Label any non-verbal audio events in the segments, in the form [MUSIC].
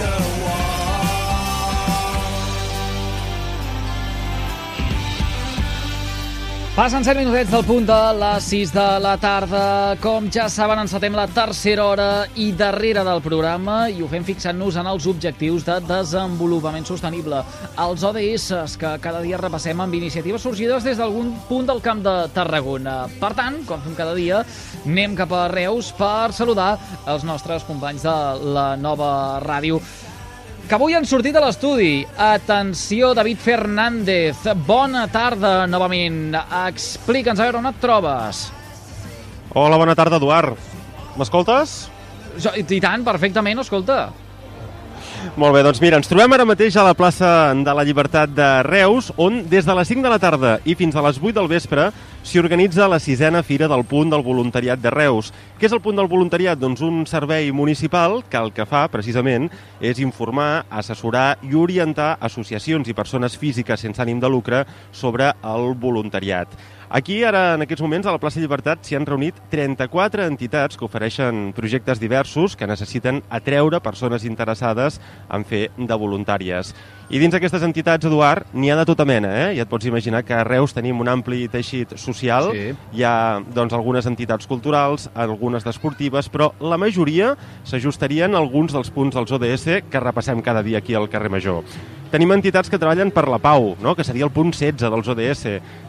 go. Passen 7 minutets del punt de les 6 de la tarda. Com ja saben, encetem la tercera hora i darrere del programa i ho fem fixant-nos en els objectius de desenvolupament sostenible. Els ODS que cada dia repassem amb iniciatives sorgides des d'algun punt del camp de Tarragona. Per tant, com fem cada dia, anem cap a Reus per saludar els nostres companys de la nova ràdio que avui han sortit a l'estudi. Atenció, David Fernández. Bona tarda, novament. Explica'ns, a veure, on et trobes? Hola, bona tarda, Eduard. M'escoltes? I tant, perfectament, escolta. Molt bé, doncs mira, ens trobem ara mateix a la plaça de la Llibertat de Reus, on des de les 5 de la tarda i fins a les 8 del vespre s'hi organitza la sisena Fira del Punt del Voluntariat de Reus. Què és el Punt del Voluntariat? Doncs un servei municipal que el que fa, precisament, és informar, assessorar i orientar associacions i persones físiques sense ànim de lucre sobre el voluntariat. Aquí, ara, en aquests moments, a la plaça Llibertat, s'hi han reunit 34 entitats que ofereixen projectes diversos que necessiten atreure persones interessades en fer de voluntàries. I dins d'aquestes entitats, Eduard, n'hi ha de tota mena, eh? Ja et pots imaginar que a Reus tenim un ampli teixit social, Sí. hi ha doncs, algunes entitats culturals, algunes d'esportives, però la majoria s'ajustarien a alguns dels punts dels ODS que repassem cada dia aquí al carrer Major. Tenim entitats que treballen per la pau, no? que seria el punt 16 dels ODS.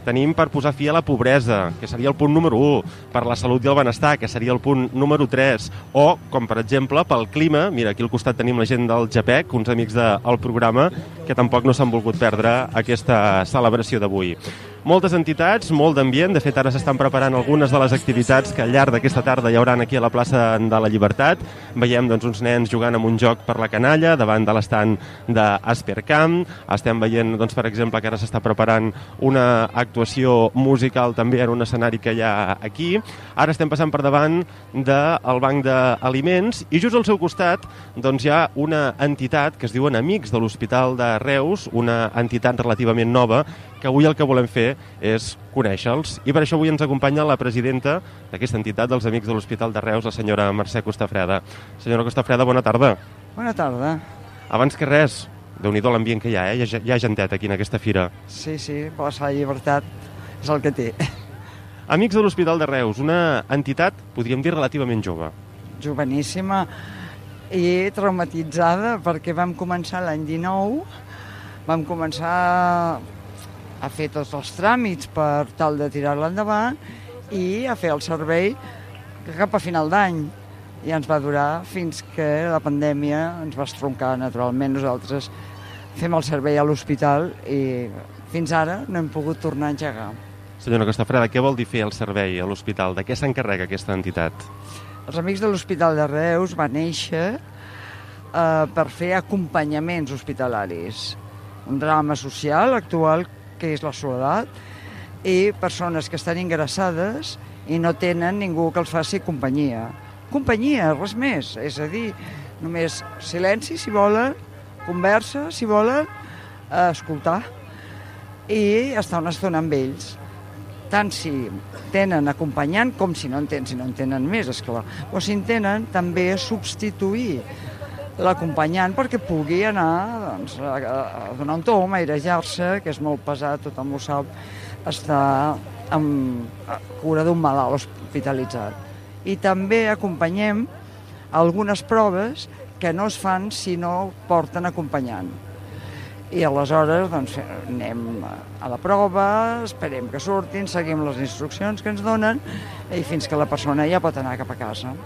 Tenim per posar fi a la pobresa, que seria el punt número 1. Per la salut i el benestar, que seria el punt número 3. O, com per exemple, pel clima. Mira, aquí al costat tenim la gent del JAPEC, uns amics del programa, que tampoc no s'han volgut perdre aquesta celebració d'avui. Moltes entitats, molt d'ambient. De fet, ara s'estan preparant algunes de les activitats que al llarg d'aquesta tarda hi hauran aquí a la plaça de la Llibertat. Veiem doncs, uns nens jugant amb un joc per la canalla davant de l'estant d'Aspercamp. Estem veient, doncs, per exemple, que ara s'està preparant una actuació musical també en un escenari que hi ha aquí. Ara estem passant per davant del banc d'aliments i just al seu costat doncs, hi ha una entitat que es diuen Amics de l'Hospital de Reus, una entitat relativament nova que avui el que volem fer és conèixer-los. I per això avui ens acompanya la presidenta d'aquesta entitat dels Amics de l'Hospital de Reus, la senyora Mercè Costafreda. Senyora Costafreda, bona tarda. Bona tarda. Abans que res, déu nhi l'ambient que hi ha, eh? Hi ha, hi ha gentet aquí en aquesta fira. Sí, sí, de la Llibertat és el que té. Amics de l'Hospital de Reus, una entitat, podríem dir, relativament jove. Joveníssima i traumatitzada perquè vam començar l'any 19, vam començar a fer tots els tràmits per tal de tirar-la endavant i a fer el servei cap a final d'any. I ens va durar fins que la pandèmia ens va estroncar, naturalment. Nosaltres fem el servei a l'hospital i fins ara no hem pogut tornar a engegar. Senyora Costafreda, què vol dir fer el servei a l'hospital? De què s'encarrega aquesta entitat? Els Amics de l'Hospital de Reus va néixer eh, per fer acompanyaments hospitalaris. Un drama social actual que és la soledat i persones que estan ingressades i no tenen ningú que els faci companyia. Companyia, res més. És a dir, només silenci, si volen, conversa, si volen, escoltar i estar una estona amb ells tant si tenen acompanyant com si no en tenen, si no en tenen més, esclar. O si en tenen, també substituir l'acompanyant perquè pugui anar doncs, a, a donar un tom, a airejar-se, que és molt pesat, tothom ho sap, estar amb cura d'un malalt hospitalitzat. I també acompanyem algunes proves que no es fan si no porten acompanyant. I aleshores doncs, anem a la prova, esperem que surtin, seguim les instruccions que ens donen i fins que la persona ja pot anar cap a casa.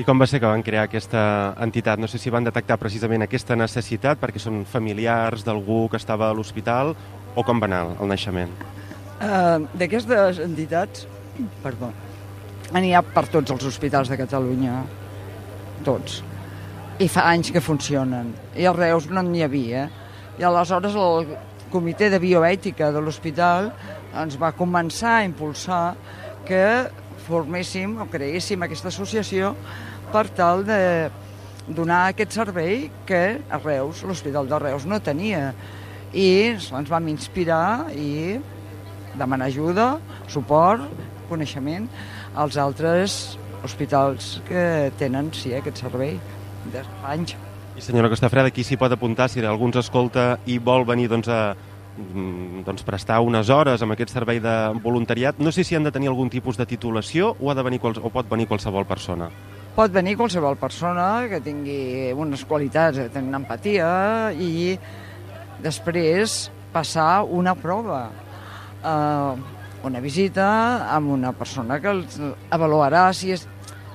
I com va ser que van crear aquesta entitat? No sé si van detectar precisament aquesta necessitat perquè són familiars d'algú que estava a l'hospital o com va anar el naixement? Uh, D'aquestes entitats, perdó, n'hi ha per tots els hospitals de Catalunya, tots. I fa anys que funcionen. I a Reus no n'hi havia. I aleshores el comitè de bioètica de l'hospital ens va començar a impulsar que forméssim o creéssim aquesta associació per tal de donar aquest servei que a Reus, l'Hospital de Reus, no tenia. I ens vam inspirar i demanar ajuda, suport, coneixement als altres hospitals que tenen sí, aquest servei d'anys. I senyora Costafreda, qui s'hi pot apuntar si algú ens escolta i vol venir doncs, a mm, doncs, prestar unes hores amb aquest servei de voluntariat? No sé si han de tenir algun tipus de titulació o, ha de venir o pot venir qualsevol persona. Pot venir qualsevol persona que tingui unes qualitats, que tingui empatia i després passar una prova, uh, una visita amb una persona que els avaluarà si és,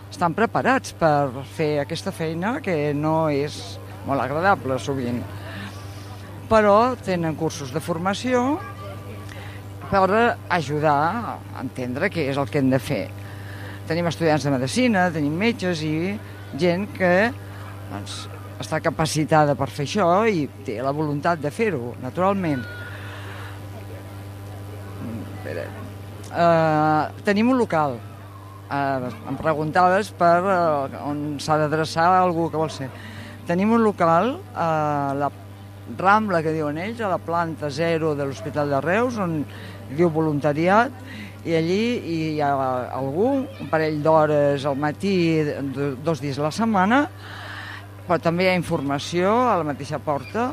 estan preparats per fer aquesta feina que no és molt agradable sovint. Però tenen cursos de formació per ajudar a entendre què és el que hem de fer. Tenim estudiants de medicina, tenim metges i gent que doncs, està capacitada per fer això i té la voluntat de fer-ho, naturalment. Uh, tenim un local. Uh, em preguntaves per uh, on s'ha d'adreçar algú que vol ser. Tenim un local a la Rambla, que diuen ells, a la planta zero de l'Hospital de Reus, on diu voluntariat, i allí hi ha algú, un parell d'hores al matí, dos dies a la setmana, però també hi ha informació a la mateixa porta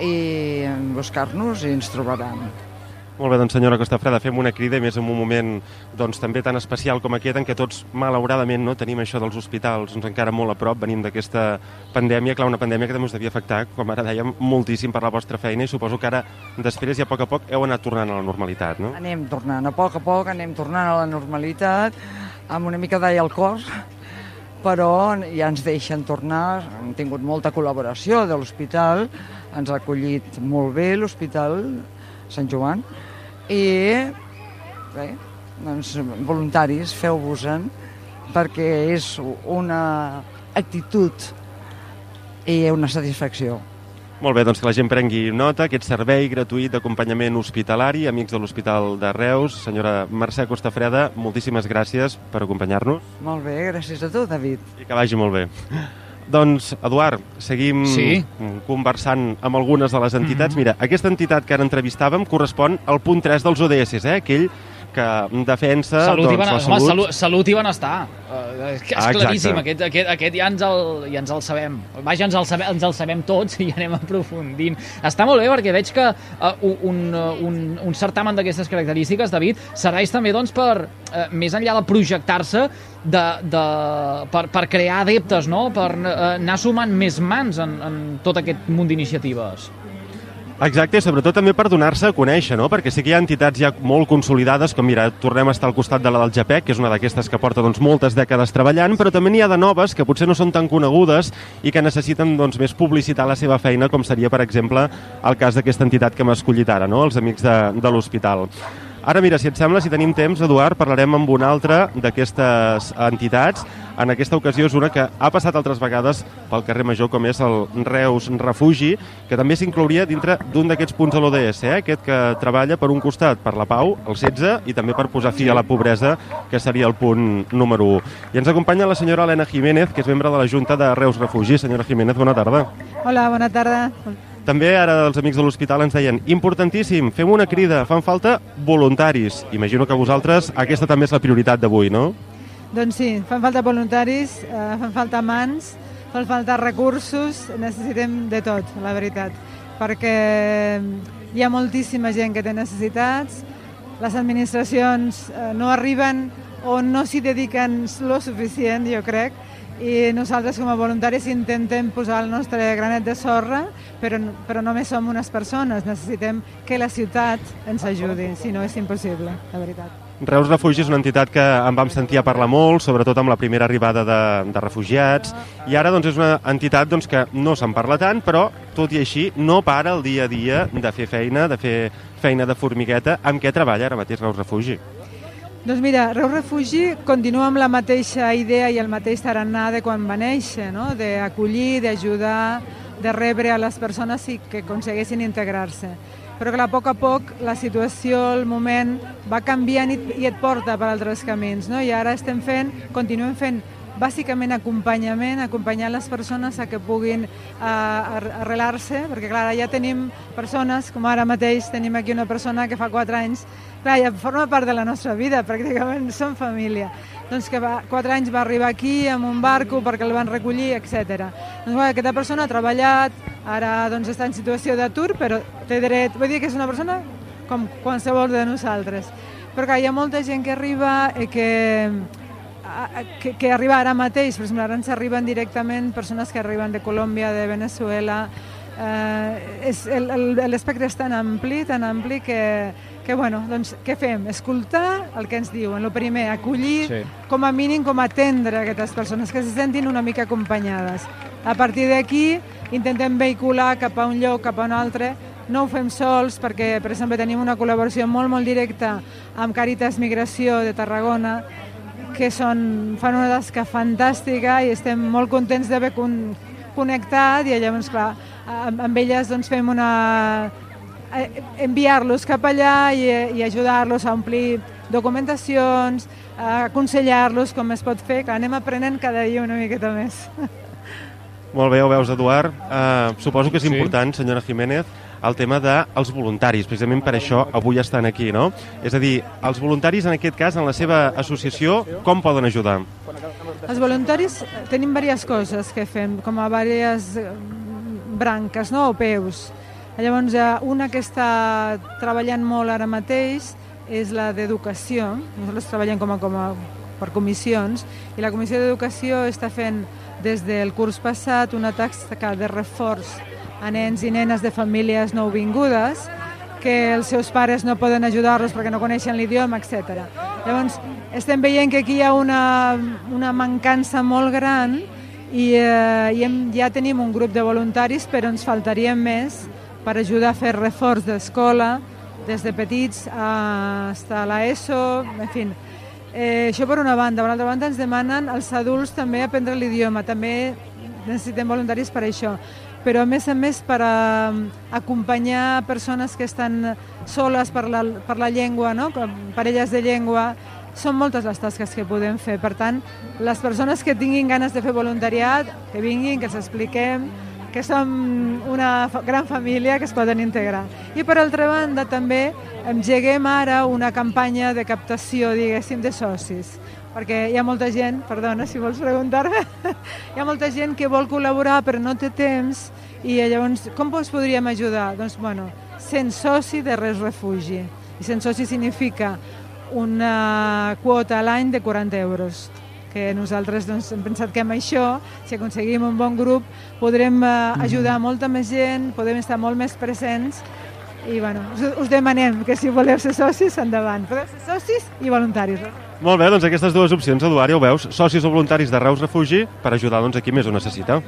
i buscar-nos i ens trobaran. Molt bé, doncs senyora Costafreda, fem una crida, i més en un moment doncs, també tan especial com aquest, en què tots, malauradament, no tenim això dels hospitals doncs, encara molt a prop, venim d'aquesta pandèmia, clar, una pandèmia que també us devia afectar, com ara dèiem, moltíssim per la vostra feina, i suposo que ara, després i a poc a poc, heu anat tornant a la normalitat, no? Anem tornant, a poc a poc anem tornant a la normalitat, amb una mica d'all al cor, però ja ens deixen tornar, hem tingut molta col·laboració de l'hospital, ens ha acollit molt bé l'hospital Sant Joan, i bé, doncs, voluntaris, feu-vos-en, perquè és una actitud i una satisfacció. Molt bé, doncs que la gent prengui nota, aquest servei gratuït d'acompanyament hospitalari, amics de l'Hospital de Reus. Senyora Mercè Costafreda, moltíssimes gràcies per acompanyar-nos. Molt bé, gràcies a tu, David. I que vagi molt bé. Doncs, Eduard, seguim sí. conversant amb algunes de les entitats. Mm -hmm. Mira, aquesta entitat que ara entrevistàvem correspon al punt 3 dels ODS, eh? aquell que defensa salut doncs, i ben... la salut. Home, salut, salut i benestar. Uh, és Ah, claríssim, exacte. aquest, aquest, aquest ja, ens el, ja ens el sabem. Vaja, ens el, sabem, ens el sabem tots i anem aprofundint. Està molt bé perquè veig que uh, un, un, un certamen d'aquestes característiques, David, serveix també doncs, per, uh, més enllà de projectar-se, de, de, per, per crear adeptes, no? per uh, anar sumant més mans en, en tot aquest munt d'iniciatives. Exacte, i sobretot també per donar-se a conèixer, no? perquè sí que hi ha entitats ja molt consolidades, com mira, tornem a estar al costat de la del JAPEC, que és una d'aquestes que porta doncs, moltes dècades treballant, però també n'hi ha de noves que potser no són tan conegudes i que necessiten doncs, més publicitar la seva feina, com seria, per exemple, el cas d'aquesta entitat que hem escollit ara, no? els amics de, de l'hospital. Ara, mira, si et sembla, si tenim temps, Eduard, parlarem amb una altra d'aquestes entitats. En aquesta ocasió és una que ha passat altres vegades pel carrer Major, com és el Reus Refugi, que també s'inclouria dintre d'un d'aquests punts de l'ODS, eh? aquest que treballa per un costat per la pau, el 16, i també per posar fi a la pobresa, que seria el punt número 1. I ens acompanya la senyora Helena Jiménez, que és membre de la Junta de Reus Refugi. Senyora Jiménez, bona tarda. Hola, bona tarda. També ara els amics de l'hospital ens deien importantíssim, fem una crida, fan falta voluntaris. Imagino que vosaltres aquesta també és la prioritat d'avui, no? Doncs sí, fan falta voluntaris, eh, fan falta mans, fan falta recursos, necessitem de tot, la veritat, perquè hi ha moltíssima gent que té necessitats, les administracions eh, no arriben o no s'hi dediquen lo suficient, jo crec, i nosaltres com a voluntaris intentem posar el nostre granet de sorra, però, però només som unes persones, necessitem que la ciutat ens ajudi, si no és impossible, la veritat. Reus Refugi és una entitat que en vam sentir a parlar molt, sobretot amb la primera arribada de, de refugiats, i ara doncs, és una entitat doncs, que no se'n parla tant, però tot i així no para el dia a dia de fer feina, de fer feina de formigueta. Amb què treballa ara mateix Reus Refugi? Doncs mira, Reus Refugi continua amb la mateixa idea i el mateix tarannà de quan va néixer, no? d'acollir, d'ajudar, de rebre a les persones i que aconsegueixin integrar-se però que a poc a poc la situació, el moment, va canviant i, i et porta per altres camins. No? I ara estem fent, continuem fent bàsicament acompanyament, acompanyar les persones a que puguin uh, arrelar-se, perquè clar, ja tenim persones, com ara mateix tenim aquí una persona que fa 4 anys, clar, ja forma part de la nostra vida, [LAUGHS] pràcticament som família doncs que va, 4 anys va arribar aquí amb un barco perquè el van recollir, etc. Doncs, bueno, aquesta persona ha treballat, ara doncs, està en situació d'atur, però té dret, vull dir que és una persona com qualsevol de nosaltres. Però clar, hi ha molta gent que arriba i que, que, que arriba ara mateix, per exemple, ara ens arriben directament persones que arriben de Colòmbia, de Venezuela, eh, l'espectre és tan ampli, tan ampli que, que bueno, doncs, què fem? Escoltar el que ens diuen. El primer, acollir, sí. com a mínim, com a atendre aquestes persones, que se sentin una mica acompanyades. A partir d'aquí, intentem vehicular cap a un lloc, cap a un altre, no ho fem sols perquè, per exemple, tenim una col·laboració molt, molt directa amb Càritas Migració de Tarragona, que són, fan una tasca fantàstica i estem molt contents d'haver con, connectat i llavors, clar, amb, amb elles doncs, fem una Eh, enviar-los cap allà i, i ajudar-los a omplir documentacions, aconsellar-los com es pot fer, que anem aprenent cada dia una miqueta més. [LAUGHS] Molt bé, ho veus, Eduard. Uh, suposo que és sí. important, senyora Jiménez, el tema dels voluntaris. Precisament per això avui estan aquí, no? És a dir, els voluntaris, en aquest cas, en la seva associació, com poden ajudar? Els voluntaris tenim diverses coses que fem, com a diverses branques, no?, o peus. Llavors, eh, una que està treballant molt ara mateix és la d'educació. Nosaltres treballem com a, com a, per comissions i la Comissió d'Educació està fent des del curs passat una tasca de reforç a nens i nenes de famílies nouvingudes que els seus pares no poden ajudar-los perquè no coneixen l'idioma, etc. Llavors, estem veient que aquí hi ha una, una mancança molt gran i, eh, i hem, ja tenim un grup de voluntaris, però ens faltarien més per ajudar a fer reforç d'escola, des de petits a, a l'ESO, en fi. Eh, això per una banda. Per altra banda ens demanen els adults també aprendre l'idioma, també necessitem voluntaris per això. Però a més a més per a, acompanyar persones que estan soles per la, per la llengua, no? parelles de llengua, són moltes les tasques que podem fer. Per tant, les persones que tinguin ganes de fer voluntariat, que vinguin, que els expliquem, que som una gran família que es poden integrar. I per altra banda també engeguem ara una campanya de captació, diguéssim, de socis perquè hi ha molta gent, perdona si vols preguntar-me, [LAUGHS] hi ha molta gent que vol col·laborar però no té temps i llavors com us podríem ajudar? Doncs bueno, sent soci de Res Refugi. I sent soci significa una quota a l'any de 40 euros que nosaltres doncs, hem pensat que amb això, si aconseguim un bon grup, podrem eh, ajudar molta més gent, podem estar molt més presents i bueno, us, us demanem que si voleu ser socis, endavant. Podeu ser socis i voluntaris. Molt bé, doncs aquestes dues opcions, Eduard, ja ho veus, socis o voluntaris de Reus Refugi per ajudar doncs, a qui més ho necessita.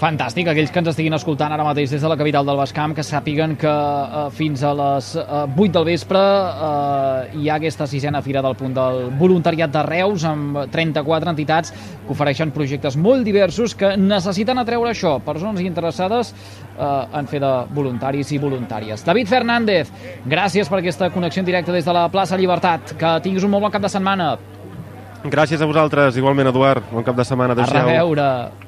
Fantàstic, aquells que ens estiguin escoltant ara mateix des de la capital del Bascamp, que sàpiguen que eh, fins a les eh, 8 del vespre eh, hi ha aquesta sisena fira del punt del voluntariat de Reus amb 34 entitats que ofereixen projectes molt diversos que necessiten atreure això, persones interessades eh, en fer de voluntaris i voluntàries. David Fernández, gràcies per aquesta connexió en directe des de la plaça Llibertat. Que tinguis un molt bon cap de setmana. Gràcies a vosaltres, igualment, Eduard. Bon cap de setmana. Adéu-siau. A reveure.